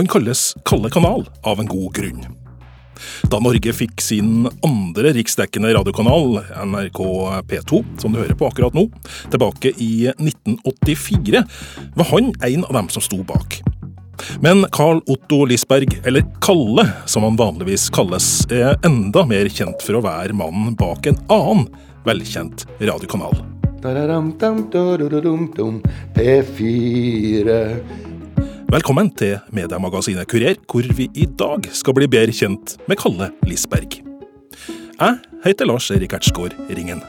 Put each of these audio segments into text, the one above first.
Han kalles Kalle kanal av en god grunn. Da Norge fikk sin andre riksdekkende radiokanal, NRK P2, som du hører på akkurat nå, tilbake i 1984, var han en av dem som sto bak. Men Carl Otto Lisberg, eller Kalle som han vanligvis kalles, er enda mer kjent for å være mannen bak en annen velkjent radiokanal. P4 Velkommen til mediemagasinet Kurer, hvor vi i dag skal bli bedre kjent med Kalle Lisberg. Jeg heter Lars Erik Ertsgaard Ringen.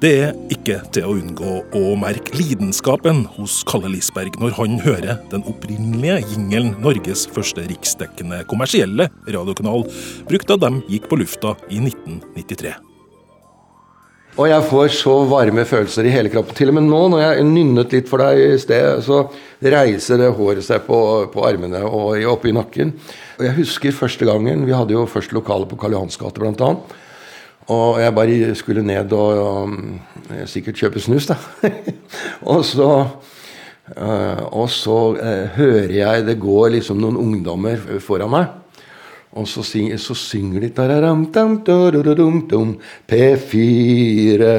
Det er ikke til å unngå å merke lidenskapen hos Kalle Lisberg når han hører den opprinnelige jingelen Norges første riksdekkende kommersielle radiokanal brukt da dem gikk på lufta i 1993. Og jeg får så varme følelser i hele kroppen. Til og med nå når jeg nynnet litt for deg i sted, så reiser det håret seg på, på armene og oppe i nakken. Og jeg husker første gangen Vi hadde jo først lokale på Karl Johans gate, blant annet. Og jeg bare skulle ned og, og sikkert kjøpe snus, da. og så, uh, og så uh, hører jeg det går liksom noen ungdommer foran meg. Og så, syng, så synger de P4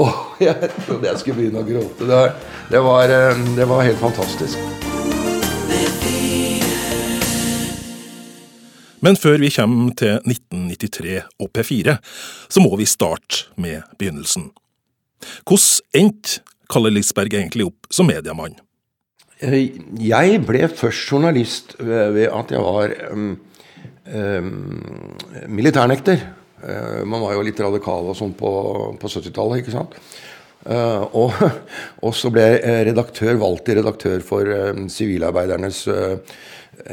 Å, jeg trodde jeg skulle begynne å gråte. Det det var, det var helt fantastisk. Men før vi kommer til 1993 og P4, så må vi starte med begynnelsen. Hvordan endte Kalle Lisberg egentlig opp som mediemann? Jeg ble først journalist ved at jeg var um, um, militærnekter. Uh, man var jo litt radikal og sånn på, på 70-tallet, ikke sant. Uh, og, og, så ble jeg redaktør, valgt til redaktør for Sivilarbeidernes uh,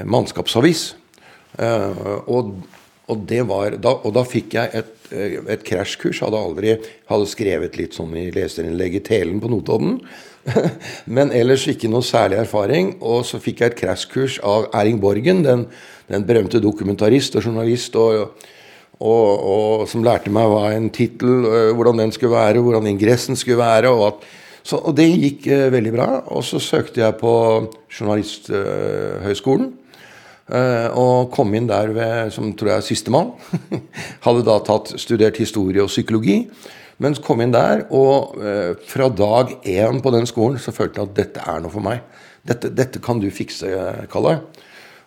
mannskapsavis. Uh, og, og, var, da, og, da, fikk jeg et, eh, et krasjkurs. Hadde aldri hadde skrevet litt sånn i leserinnlegg i Telen på Notodden. Men ellers ikke noe særlig erfaring. Og så fikk jeg et krasjkurs av Erling Borgen, den, den berømte dokumentarist og journalist. og og, og, som lærte meg hva en tittel, uh, hvordan den skulle være, hvordan ingressen skulle være. Og, at, så, og det gikk uh, veldig bra. Og så søkte jeg på Journalisthøgskolen. Uh, og kom inn der ved, som tror jeg er sistemann. Hadde da tatt, studert historie og psykologi. Men kom inn der, og uh, fra dag én på den skolen så følte jeg at dette er noe for meg. Dette, dette kan du fikse, Kalle.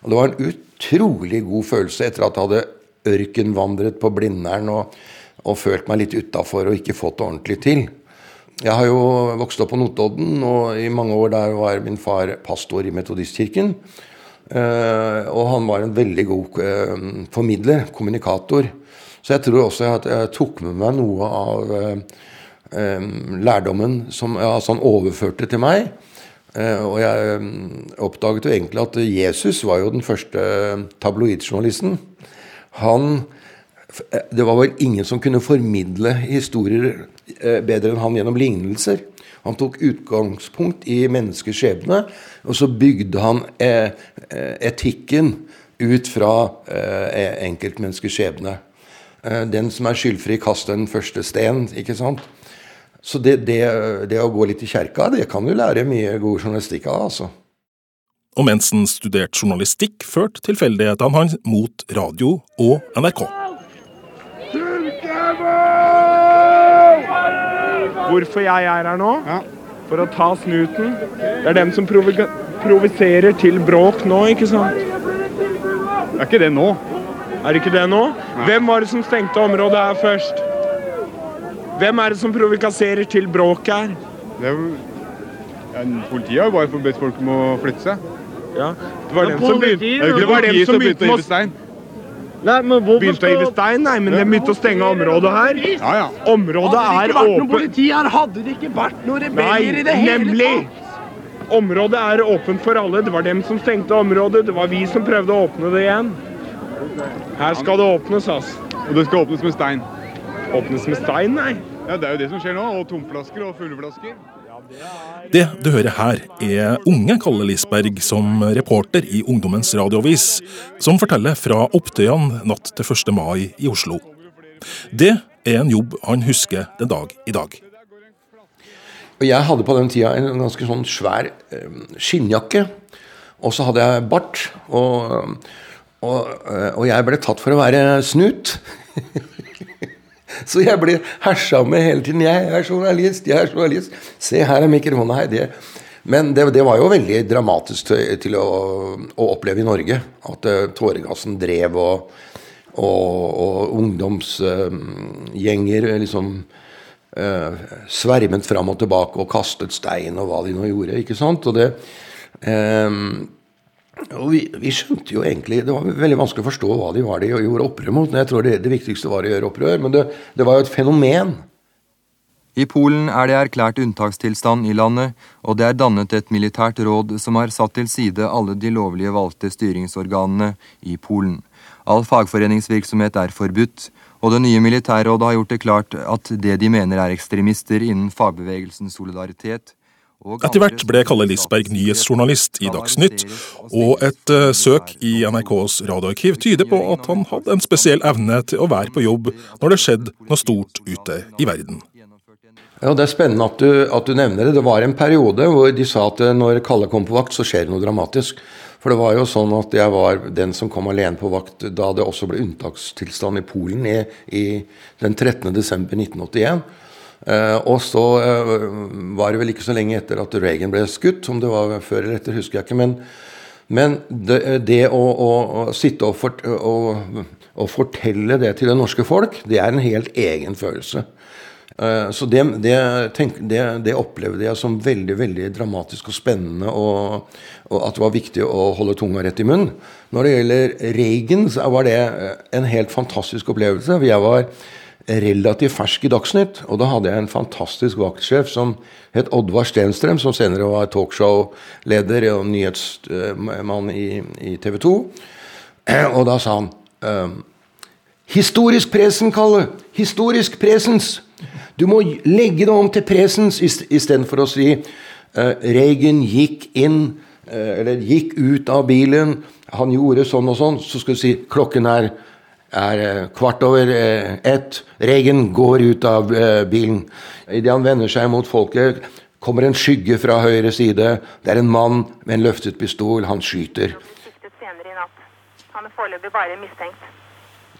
Og det var en utrolig god følelse etter at jeg hadde ørkenvandret på Blindern og, og følt meg litt utafor og ikke fått det ordentlig til. Jeg har jo vokst opp på Notodden, og i mange år der var min far pastor i Metodistkirken. Uh, og han var en veldig god uh, formidler, kommunikator. Så jeg tror også at jeg tok med meg noe av uh, lærdommen som altså han overførte til meg. og jeg oppdaget jo egentlig at Jesus var jo den første tabloidjournalisten. Han Det var vel ingen som kunne formidle historier bedre enn han gjennom lignelser. Han tok utgangspunkt i menneskers skjebne, og så bygde han eh, etikken ut fra eh, enkeltmenneskers skjebne. Eh, den som er skyldfri, kaster den første sten. ikke sant? Så det, det, det, å gå litt i kjerka, det kan du lære mye god journalistikk av, altså. Og mens han studerte journalistikk, førte tilfeldighetene hans mot radio og NRK. Hvorfor jeg er her nå? Ja. For å ta snuten. Det er dem som provoserer til bråk nå, ikke sant? Det er ikke det nå. Er det ikke det nå? Nei. Hvem var det som stengte området her først? Hvem er det som provokaserer til bråk her? Det er jo... Ja, politiet har jo bare bedt folk om å flytte seg. Ja, Det var dem som begynte, det var dem som begynte med å Nei, men Begynte å hive stein? Nei, men de begynte å stenge området her. Ja, ja. Området er åpent. Hadde det ikke vært noe politi her, hadde det ikke vært noen rebeller i det hele nemlig. Området er åpent for alle. Det var dem som stengte området. Det var vi som prøvde å åpne det igjen. Her skal det åpnes, ass. Og det skal åpnes med stein? Åpnes med stein, nei. Ja, Det er jo det som skjer nå. Og tomflasker og fulle flasker. Det du hører her, er unge Kalle Lisberg som reporter i Ungdommens radioavis, som forteller fra Opptøyene natt til 1. mai i Oslo. Det er en jobb han husker den dag i dag. Jeg hadde på den tida en ganske sånn svær eh, skinnjakke. Og så hadde jeg bart. Og, og, eh, og jeg ble tatt for å være snut. Så jeg ble hersa med hele tiden. 'Jeg er journalist, jeg er journalist.' 'Se, her er mikrofonen her.' Det. Men det, det, var jo veldig dramatisk til, til å, å, oppleve i Norge. At uh, tåregassen drev, og, og, og ungdomsgjenger uh, liksom uh, svermet fram og tilbake og kastet stein og hva de nå gjorde. ikke sant? Og det... og vi, vi, skjønte jo egentlig Det var veldig vanskelig å forstå hva de var de gjorde opprør mot. Jeg tror det, det viktigste var å gjøre opprør, men det, det var jo et fenomen. I Polen er det erklært unntakstilstand i landet, og det er dannet et militært råd som har satt til side alle de lovlige valgte styringsorganene i Polen. All fagforeningsvirksomhet er forbudt, og det nye militærrådet har gjort det klart at det de mener er ekstremister innen fagbevegelsens solidaritet, etter hvert ble Kalle Lisberg nyhetsjournalist i Dagsnytt, og et uh, søk i NRKs radioarkiv tyder på at han hadde en spesiell evne til å være på jobb når det skjedde noe stort ute i verden. Ja, Det er spennende at du, at du, nevner det. Det var en periode hvor de sa at eh, når Kalle kom på vakt, så skjer det noe dramatisk. For det var jo sånn at jeg var den som kom alene på vakt da det også ble unntakstilstand i Polen i, i den 13.12.1981. Uh, og så uh, var det vel ikke så lenge etter at Reagan ble skutt, om det var før eller etter, husker jeg ikke. Men, men det, det å, å, å, sitte og, fort, og, fortelle det til det norske folk, det er en helt egen følelse. Uh, så det, det, tenk, det, opplevde jeg som veldig veldig dramatisk og spennende, og, og, at det var viktig å holde tunga rett i munnen. Når det gjelder Reagan, så var det en helt fantastisk opplevelse. Jeg var relativt fersk i Dagsnytt. Og da hadde jeg en fantastisk vaktsjef som het Oddvar Stenstrøm, som senere var talkshow-leder og nyhetsmann i, i TV 2. Og da sa han um, Historisk presen, Kalle! Historisk presens! Du må legge det om til presens istedenfor å si uh, Reagan gikk inn, uh, eller gikk ut av bilen, han gjorde sånn og sånn. Så skal du si klokken er er eh, kvart over eh, ett. Regen går ut av eh, bilen. Idet han vender seg mot folket, kommer en skygge fra høyre side. Det er en mann med en løftet pistol. Han skyter. Han er foreløpig bare mistenkt.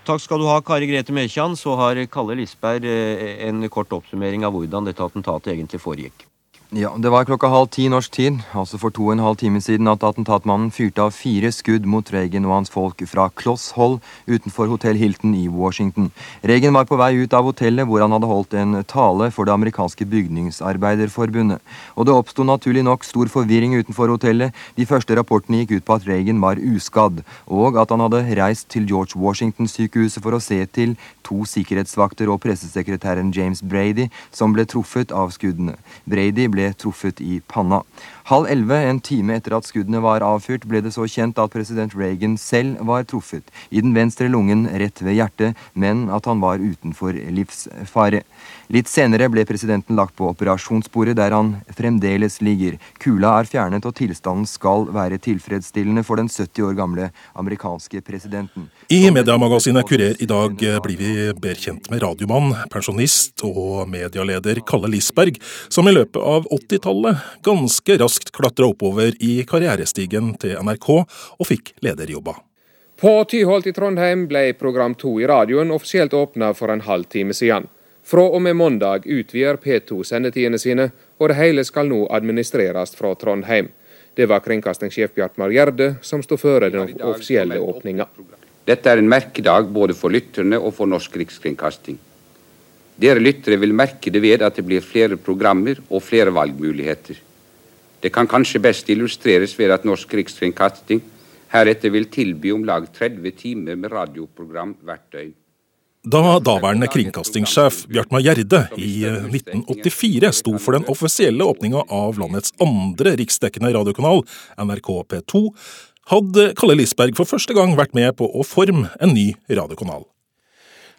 Takk skal du ha, Kari Grete Mekjan. Så har Kalle Lisberg en kort oppsummering av hvordan dette attentatet egentlig foregikk. Ja, Det var klokka halv ti norsk tid, altså for to og en halv time siden, at attentatmannen fyrte av fire skudd mot Reagan og hans folk fra kloss hold utenfor Hotell Hilton i Washington. Reagan var på vei ut av hotellet, hvor han hadde holdt en tale for det amerikanske bygningsarbeiderforbundet. Og det oppsto naturlig nok stor forvirring utenfor hotellet. De første rapportene gikk ut på at Reagan var uskadd, og at han hadde reist til George Washington-sykehuset for å se til to sikkerhetsvakter og pressesekretæren James Brady, som ble truffet av skuddene. Brady ble truffet i panna. Halv elleve, en time etter at skuddene var avfyrt, ble det så kjent at president Reagan selv var truffet, i den venstre lungen rett ved hjertet, men at han var utenfor livsfare. Litt senere ble presidenten lagt på operasjonsbordet, der han fremdeles ligger. Kula er fjernet, og tilstanden skal være tilfredsstillende for den 70 år gamle amerikanske presidenten. I mediemagasinet Kurer i dag blir vi bedre kjent med radiomann, pensjonist og medialeder Kalle Lisberg, som i løpet av 80-tallet ganske raskt klatra oppover i karrierestigen til NRK og fikk lederjobber. På Tyholt i Trondheim ble program 2 i radioen offisielt åpna for en halv time siden. Fra og med mandag utvider P2 sendetidene sine, og det hele skal nå administreres fra Trondheim. Det var kringkastingssjef Bjartmar Gjerde som sto føre den offisielle åpninga. Dette er en merkedag både for lytterne og for Norsk Rikskringkasting. Dere lyttere vil merke det ved at det blir flere programmer og flere valgmuligheter. Det kan kanskje best illustreres ved at Norsk Rikskringkasting heretter vil tilby om lag 30 timer med radioprogram hvert døgn. Da daværende kringkastingssjef Bjartmar Gjerde i 1984 eh, sto for den offisielle åpninga av landets andre riksdekkende radiokanal, NRK P2, hadde Kalle Lisberg for første gang vært med på å forme en ny radiokanal.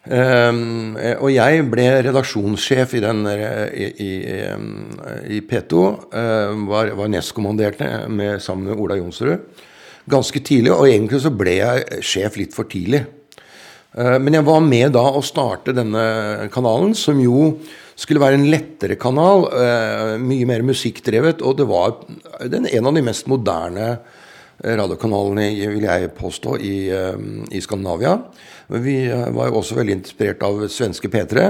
Um, og jeg ble redaksjonssjef i, den, i, i, i P2. Um, var, var nestkommanderende med, sammen med Ola Jonsrud ganske tidlig. Og egentlig så ble jeg sjef litt for tidlig. Uh, men jeg var med da å starte denne kanalen, som jo skulle være en lettere kanal. Uh, mye mer musikkdrevet. Og det var den, en av de mest moderne radiokanalene, vil jeg påstå, i, i Skandinavia. Vi var jo også veldig inspirert av svenske P3.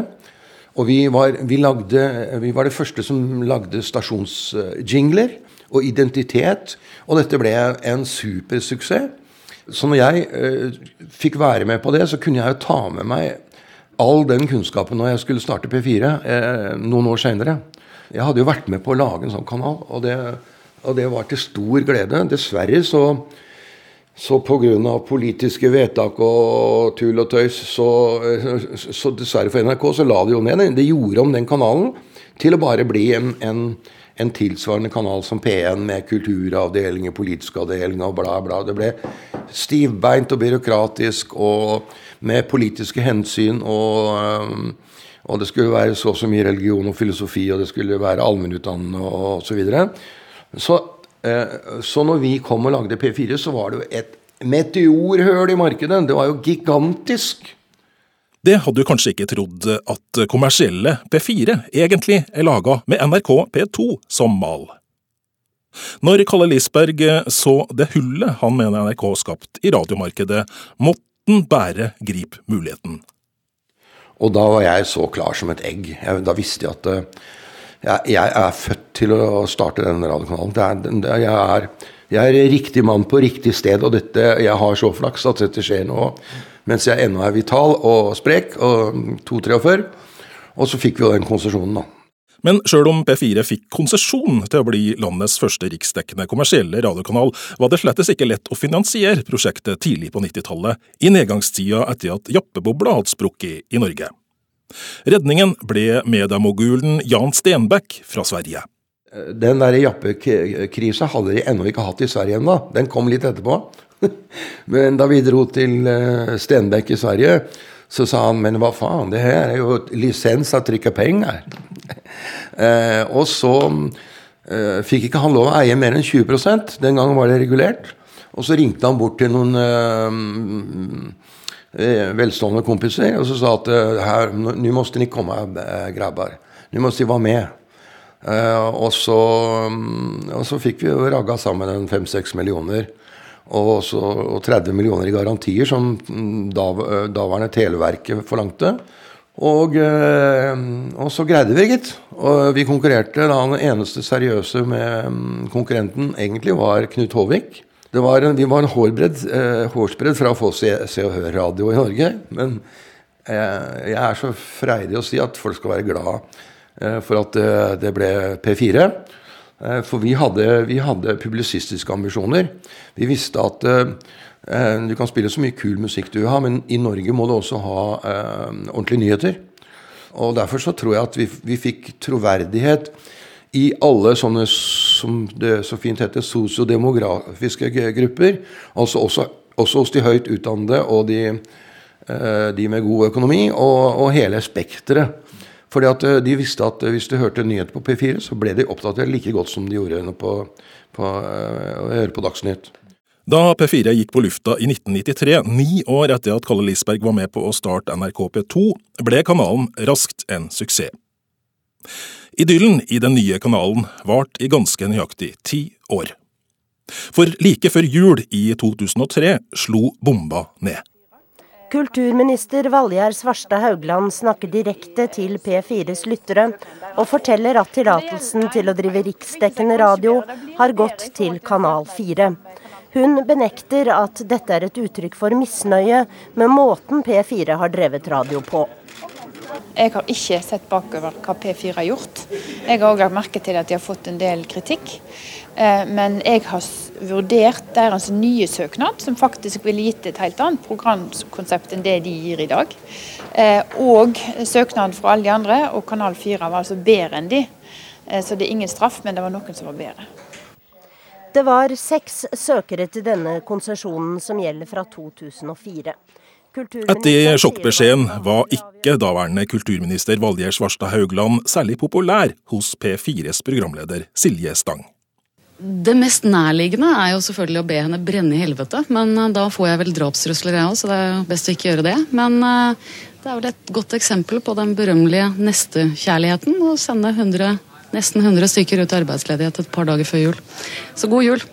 Og vi var, vi, lagde, vi var det første som lagde stasjonsjingler og identitet. Og dette ble en supersuksess. Så når jeg eh, fikk være med på det, så kunne jeg jo ta med meg all den kunnskapen når jeg skulle starte P4 eh, noen år seinere. Jeg hadde jo vært med på å lage en sånn kanal, og det, og det var til stor glede. Dessverre så så pga. politiske vedtak og tull og tøys, så, så, dessverre for NRK, så la de jo ned den. De gjorde om den kanalen til å bare bli en, en, en tilsvarende kanal som P1 med kulturavdelinger, politiske avdelinger og bla, bla. Det ble stivbeint og byråkratisk og med politiske hensyn og og det skulle være så og så mye religion og filosofi, og det skulle være allmennutdannende og osv. Så, videre. så Eh, så når vi kom og lagde P4, så var det jo et meteorhøl i markedet. Det var jo gigantisk. Det hadde du kanskje ikke trodd at kommersielle P4 egentlig er laga med NRK P2 som mal. Når Kalle Lisberg så det hullet han mener NRK skapt i radiomarkedet, måtte han bare gripe muligheten. Og da var jeg så klar som et egg. Da visste jeg at eh, jeg, jeg, er født til å starte denne radiokanalen. Er, jeg, er, jeg, er, riktig mann på riktig sted, og dette, jeg har så flaks at dette skjer nå mens jeg ennå er vital og sprek, og 2-43. Og så fikk vi jo den konsesjonen, da. Men sjøl om P4 fikk konsesjon til å bli landets første riksdekkende kommersielle radiokanal, var det slettes ikke lett å finansiere prosjektet tidlig på 90-tallet, i nedgangstida etter at jappebobla hadde sprukket i Norge. Redningen ble mediemogulen Jan Stenbeck fra Sverige. Den der jappekrisa hadde de ennå ikke hatt i Sverige ennå. Den kom litt etterpå. Men da vi dro til eh, Stenbeck i Sverige, så sa han men hva faen, det her er jo lisens av trykke penger. eh, og så eh, fikk ikke han lov å eie mer enn 20% Den gangen var det regulert. Og så ringte han bort til noen eh, Eh, velstående kompiser og så sa at eh, her, nå måste ni komme, eh, grabbar. Nå måste ni være med. og, så, mm, og så fikk vi ragga sammen en fem-seks millioner. Og, så, og 30 millioner i garantier, som da, daværende Televerket forlangte. Og, og, så greide vi, gitt. Og vi konkurrerte. da Den eneste seriøse med mm, konkurrenten egentlig var Knut Håvik. Var en, vi var en hårbredd, eh, hårsbredd fra å få se, se og høre radio i Norge. Men eh, jeg er så freidig å si at folk skal være glad eh, for at eh, det ble P4. Eh, for vi hadde, vi hadde, publisistiske ambisjoner. Vi visste at eh, du kan spille så mye kul musikk du vil ha, men i Norge må du også ha ordentlige nyheter. Og derfor så tror jeg at vi, vi fikk troverdighet i alle sånne, som det så fint heter, sosiodemografiske grupper. Altså også, også, hos de høyt utdannede og de, eh, de med god økonomi, og, og hele spekteret. Fordi at eh, de visste at hvis du hørte nyheter på P4, så ble de oppdatert like godt som de gjorde på, på, eh, å høre på Dagsnytt. Da P4 gikk på lufta i 1993, ni år etter at Kalle Lisberg var med på å starte NRK P2, ble kanalen raskt en suksess. Idyllen i den nye kanalen varte i ganske nøyaktig ti år. For like før jul i 2003 slo bomba ned. Kulturminister Valgjerd Svarstad Haugland snakker direkte til P4s lyttere, og forteller at tillatelsen til å drive riksdekkende radio har gått til Kanal 4. Hun benekter at dette er et uttrykk for misnøye med måten P4 har drevet radio på. Jeg har ikke sett bakover hva P4 har gjort. Jeg har òg lagt merke til at de har fått en del kritikk. Eh, men jeg har vurdert deres nye søknad, som faktisk ville gitt et helt annet programkonsept enn det de gir i dag. Eh, og søknaden fra alle de andre, og Kanal 4 var altså bedre enn de. Eh, så det er ingen straff, men det var noen som var bedre. Det var seks søkere til denne konsesjonen som gjelder fra 2004. Etter sjokkbeskjeden var ikke daværende kulturminister Valgjerd Svarstad Haugland særlig populær hos P4s programleder Silje Stang. Det mest nærliggende er jo selvfølgelig å be henne brenne i helvete, men eh, da får jeg vel drapstrusler jeg òg, så det er jo best å ikke gjøre det. Men eh, det er vel et godt eksempel på den berømmelige nestekjærligheten å sende 100, nesten 100 stykker ut i arbeidsledighet et par dager før jul. Så god jul!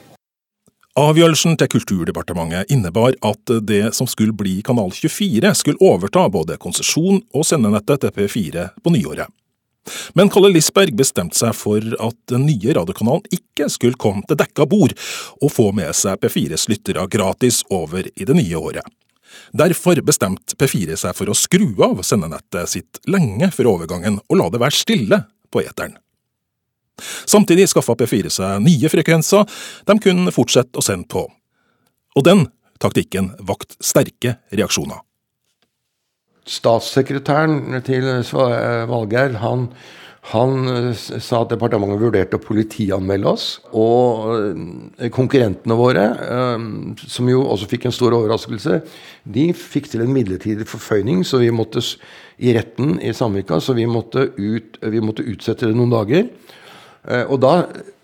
Avgjørelsen til Kulturdepartementet innebar at det som skulle bli Kanal 24, skulle overta både konsesjon og sendenettet til P4 på nyåret. Men Kalle Lisberg bestemte seg for at den nye radiokanalen ikke skulle komme til dekka bord og få med seg P4s lyttere gratis over i det nye året. Derfor bestemte P4 seg for å skru av sendenettet sitt lenge før overgangen og la det være stille på eteren. Samtidig skaffa P4 seg nye frekvenser de kunne fortsette å sende på. Og den taktikken vakt sterke reaksjoner. Statssekretæren til Valgeir han, han sa at departementet vurderte å politianmelde oss. Og eh, konkurrentene våre, eh, som jo også fikk en stor overraskelse, de fikk til en midlertidig forføyning så vi måtte i retten i Samvika, så vi måtte, ut, vi måtte utsette det noen dager. Eh, og da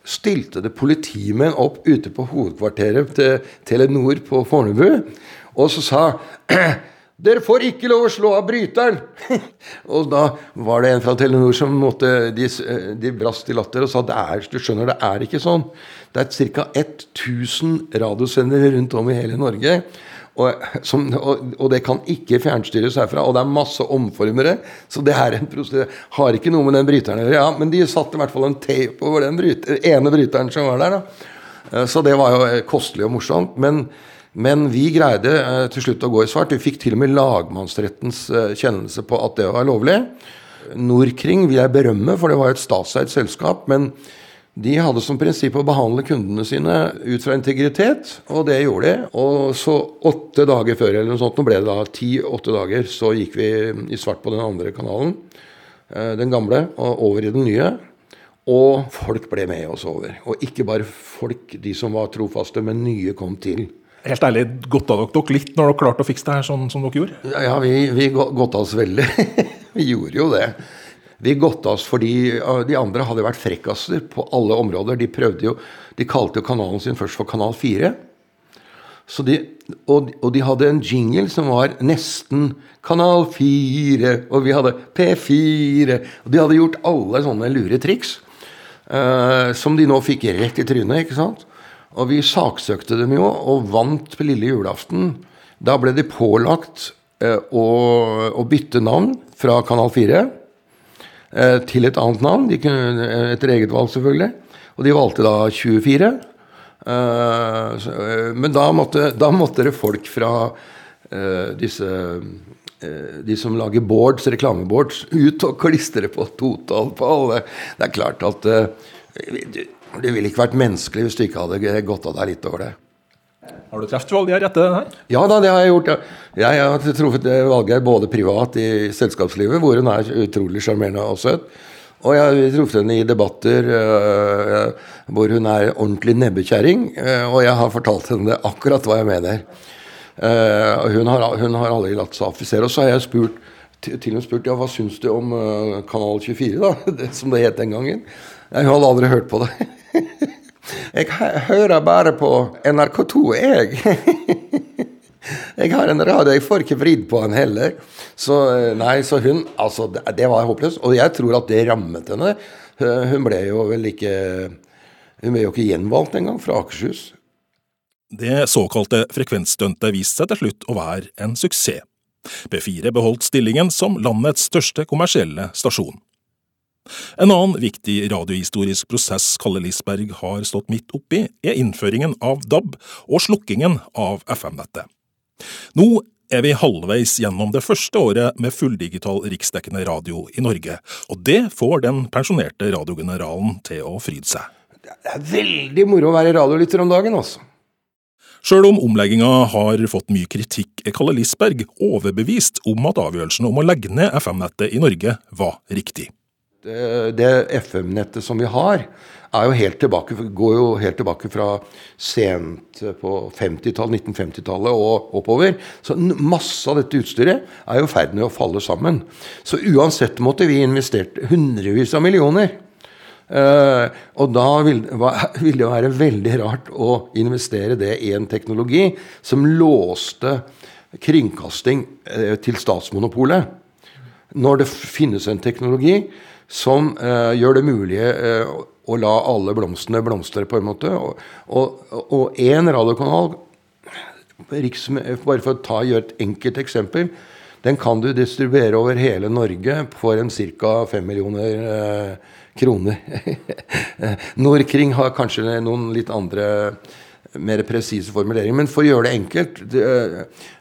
stilte det politimenn opp ute på hovedkvarteret til Telenor på Fornebu, og så sa dere får ikke lov å slå av bryteren! og da var det en fra Telenor som måtte, de, de brast i latter og sa det du skjønner, det er ikke sånn. Det er ca. 1000 radiosendere rundt om i hele Norge. Og, som, og, og, det kan ikke fjernstyres herfra. Og det er masse omformere. Så det er en prosedyre. Har ikke noe med den bryteren å gjøre. Ja, men de satte i hvert fall en tape over den bryter, ene bryteren som var der. da. Eh, så det var jo eh, kostelig og morsomt. Men, men vi greide eh, til slutt å gå i svart. Vi fikk til og med lagmannsrettens kjennelse på at det var lovlig. Norkring vil jeg berømme, for det var et statseid selskap. men de hadde som prinsipp å behandle kundene sine ut fra integritet, og det gjorde de. Og så åtte dager før, eller noe sånt, nå ble det da ti-åtte dager, så gikk vi i svart på den andre kanalen, eh, den gamle, og over i den nye. Og folk ble med oss over. Og ikke bare folk, de som var trofaste, men nye kom til. Helt ærlig, godta dere litt når dere klarte å fikse det her sånn som dere gjorde? Ja, vi, vi godta oss veldig. vi gjorde jo det. Vi godta oss fordi de andre hadde vært frekkaser på alle områder. De prøvde jo, de kalte jo kanalen sin først for Kanal 4. De, og, og, de hadde en jingle som var nesten Kanal 4, og vi hadde P4. Og de hadde gjort alle sånne lure triks. Uh, som de nå fikk rett i trynet. ikke sant? Og vi saksøkte dem jo, og vant på lille julaften. Da ble de pålagt uh, å, å bytte navn fra Kanal 4 Eh, til et annet navn. Kunne, eh, etter eget valg, selvfølgelig. Og de valgte da 24. Eh, men da måtte, da måtte det folk fra disse de som lager boards, reklameboards, ut og klistre på totall på alle. Det er klart at det ville ikke vært menneskelig hvis du ikke hadde gått av deg litt over det. Har du truffet Valgeir etter det her? Ja da, det har jeg gjort. Jeg har truffet Valgeir både privat i selskapslivet, hvor hun er utrolig sjarmerende og søt. Og jeg har truffet henne i debatter uh, hvor hun er ordentlig nebbekjerring. Uh, og jeg har fortalt henne akkurat hva jeg mener. Uh, hun, har, hun har aldri latt seg affisere. Og så har jeg spurt, til, og spurt ja, hva syns du om Kanal 24, da, det, som det het den gangen. Jeg hadde aldri hørt på det. Jeg hører bare på NRK2, jeg. Jeg har en radio, jeg får ikke vridd på den heller. Så eh, nei, så hun Altså, det var håpløst. Og jeg tror at det rammet henne. Hun ble jo vel ikke Hun ble jo ikke gjenvalgt engang fra Akershus. Det såkalte frekvensstuntet viste seg til slutt å være en suksess. P4 beholdt stillingen som landets største kommersielle stasjon. En annen viktig radiohistorisk prosess Kalle Lisberg har stått midt oppi, er innføringen av DAB og slukkingen av FM-nettet. Nå er vi halvveis gjennom det første året med fulldigital riksdekkende radio i Norge, og det får den pensjonerte radiogeneralen til å fryde seg. Det er veldig moro å være radiolytter om dagen, altså. Sjøl om omlegginga har fått mye kritikk, er Kalle Lisberg overbevist om at avgjørelsen om å legge ned FM-nettet i Norge var riktig. Eh, det FM-nettet som vi har, er jo helt tilbake, går jo helt tilbake fra sent på 50-tallet, 1950-tallet og oppover. Så masse av dette utstyret er jo i ferd med å falle sammen. Så uansett måtte vi investert hundrevis av millioner. Uh, og da vil, vil, det være veldig rart å investere det i en teknologi som låste kringkasting uh, til statsmonopolet. Når det finnes en teknologi som eh, gjør det mulig å la alle blomstene blomstre, på en måte. Og én radiokanal, bare for å gjøre et enkelt eksempel, den kan du distribuere over hele Norge for en ca. 5 millioner eh, kroner. Nordkring har kanskje noen litt andre mer presise formuleringer. Men for å gjøre det enkelt det,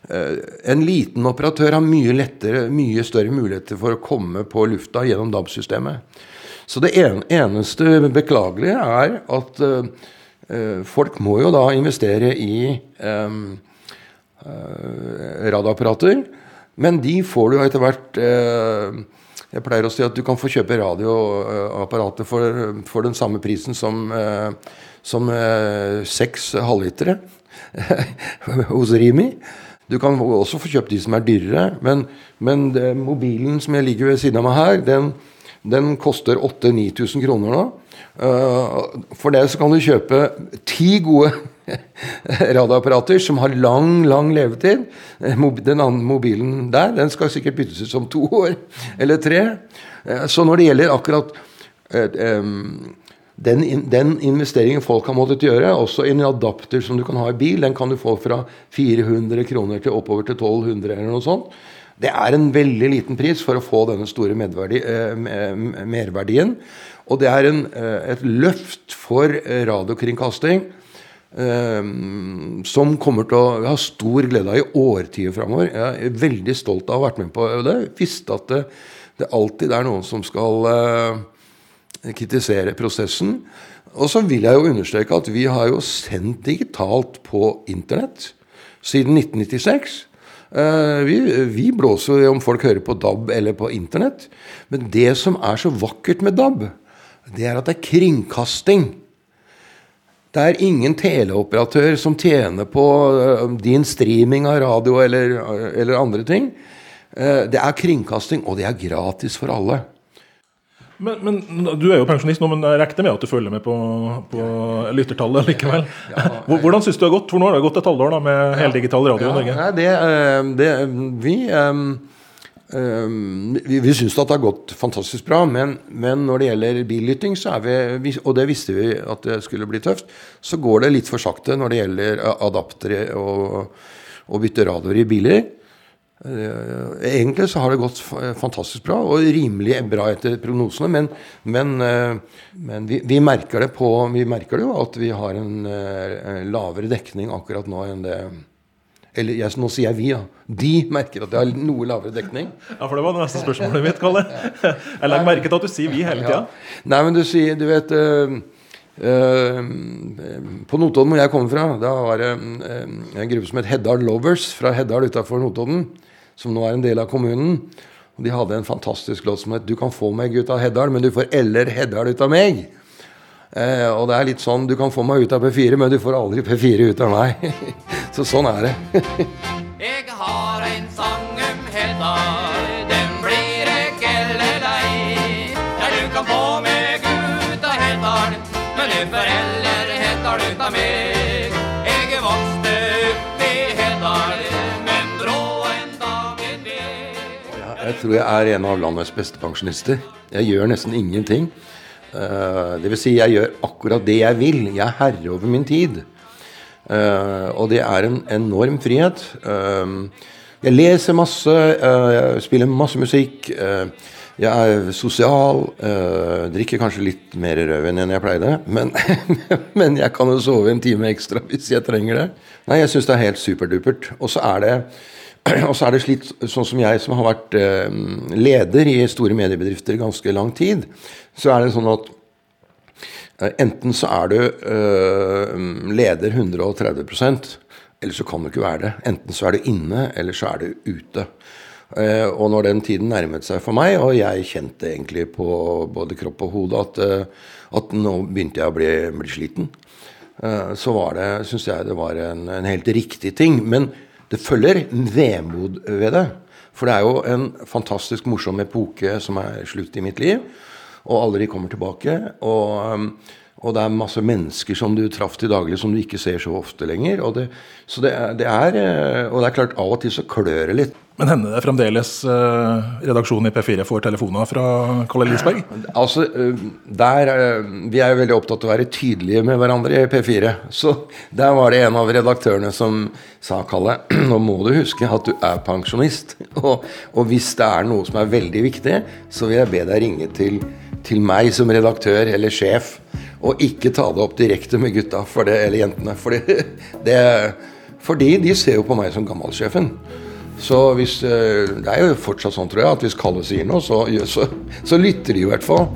eh, En liten operatør har mye lettere, mye større muligheter for å komme på lufta gjennom DAB-systemet. Så det eneste beklagelige er at uh, folk må jo da investere i um, radioapparater. Men de får du etter hvert uh, Jeg pleier å si at du kan få kjøpe radioapparatet for, for den samme prisen som, som seks halvlitere hos Rimi. Du kan også få kjøpt de som er dyrere, men, men mobilen som jeg ligger ved siden av meg her, den, den koster 8000-9000 kroner nå. Eh, for det så kan du kjøpe ti gode radioapparater som har lang, lang levetid. Eh, den andre mobilen der den skal sikkert byttes ut som to år eller tre. Eh, så når det gjelder akkurat den, den, investeringen folk har måttet gjøre, også en adapter som du kan ha i bil, den kan du få fra 400 kroner til oppover til 1200 eller noe sånt. Det er en veldig liten pris for å få denne store medverdi, merverdien. Og det er en, eh, et løft for eh, radiokringkasting som kommer til å ha stor glede av i årtier framover. Jeg er veldig stolt av å ha vært med på det. Visste at det, det alltid er noen som skal kritisere prosessen. Og så vil jeg jo understreke at vi har jo sendt digitalt på Internett siden 1996. Eh, vi, vi, blåser om folk hører på DAB eller på Internett. Men det som er så vakkert med DAB, det er at det er kringkasting. Det er ingen teleoperatør som tjener på eh, din streaming av radio eller, eller andre ting. Eh, det er kringkasting, og det er gratis for alle. Men, men, Du er jo pensjonist nå, men jeg regner med at du følger med på, på lyttertallet likevel. Ja, Hvordan syns du det har gått? For nå har det gått et halvår da, med ja, heldigital radio i Norge. Nei, det, eh, det, vi um, um, vi, vi syns det har gått fantastisk bra, men, men, når det gjelder billytting, vi, og det visste vi at det skulle bli tøft, så går det litt for sakte når det gjelder adaptere og, og bytte radioer i biler. Eh, egentlig så har det gått fantastisk bra og rimelig bra etter prognosene. Men, men, eh, men vi, vi, merker det på, vi merker det jo at vi har en uh, lavere dekning akkurat nå enn det eller jeg, nå sier jeg vi, ja. De merker at det har noe lavere dekning. Ja, for det var det neste spørsmålet mitt, Kalle. Jeg legger merke til at du sier vi hele tida. Ja. Nei, men du sier Du vet uh, uh, På Notodden, hvor jeg kommer fra, da var det en gruppe som het Heddal Lovers fra Heddal utafor Notodden som nå er en del av kommunen. Og De hadde en fantastisk låt som het 'Du kan få meg ut av Heddal, men du får eller Heddal ut av meg'. Eh, og det er litt sånn 'Du kan få meg ut av P4, men du får aldri P4 ut av meg'. Så sånn er det. Jeg har en sang om Hedda, den blir ikke eller lei. Ja, du kan få meg ut av Heddal, men du får heller Heddal ut av meg. Jeg vokste opp i Heddal. Jeg tror jeg er en av landets beste pensjonister. Jeg gjør nesten ingenting. Uh, det vil si, jeg gjør akkurat det jeg vil. Jeg er herre over min tid. Uh, og det er en enorm frihet. Uh, jeg leser masse, jeg spiller masse musikk. jeg er sosial. drikker kanskje litt mer rødvin enn jeg pleide. Men, men jeg kan jo sove en time ekstra hvis jeg trenger det. Nei, jeg syns det er helt superdupert. Og så er det Og så er det slitt, sånn som jeg som har vært eh, leder i store mediebedrifter ganske lang tid, så er det sånn at eh, enten så er du eh, leder 130% eller så kan du ikke være det. Enten så er du inne, eller så er du ute. Eh, og når den tiden nærmet seg for meg, og jeg kjente egentlig på både kropp og hode at, eh, at nå begynte jeg å bli, bli sliten, eh, så var det, syns jeg det var en, en, helt riktig ting. Men det følger vemod ved det. For det er jo en fantastisk morsom epoke som er slutt i mitt liv, og aldri kommer tilbake. og og det er masse mennesker som du traff til daglig som du ikke ser så ofte lenger. Og det, så det, det, er eh, Og det er klart, av og til så klør det litt. Men hender det fremdeles eh, redaksjonen i P4 får telefoner fra Kalle Lisberg? Altså, eh, der, eh, Vi er jo veldig opptatt av å være tydelige med hverandre i P4. Så der var det en av redaktørene som sa, Kalle, nå må du huske at du er pensjonist. Og, og hvis det er noe som er veldig viktig, så vil jeg be deg ringe til, til meg som redaktør eller sjef. Og ikke ta det opp direkte med gutta for det, eller jentene. Fordi, det, fordi de ser jo på meg som gammalsjefen. Så hvis, eh, det er jo fortsatt sånn, tror jeg, at hvis Kalle sier noe, så, så, så lytter de i hvert fall.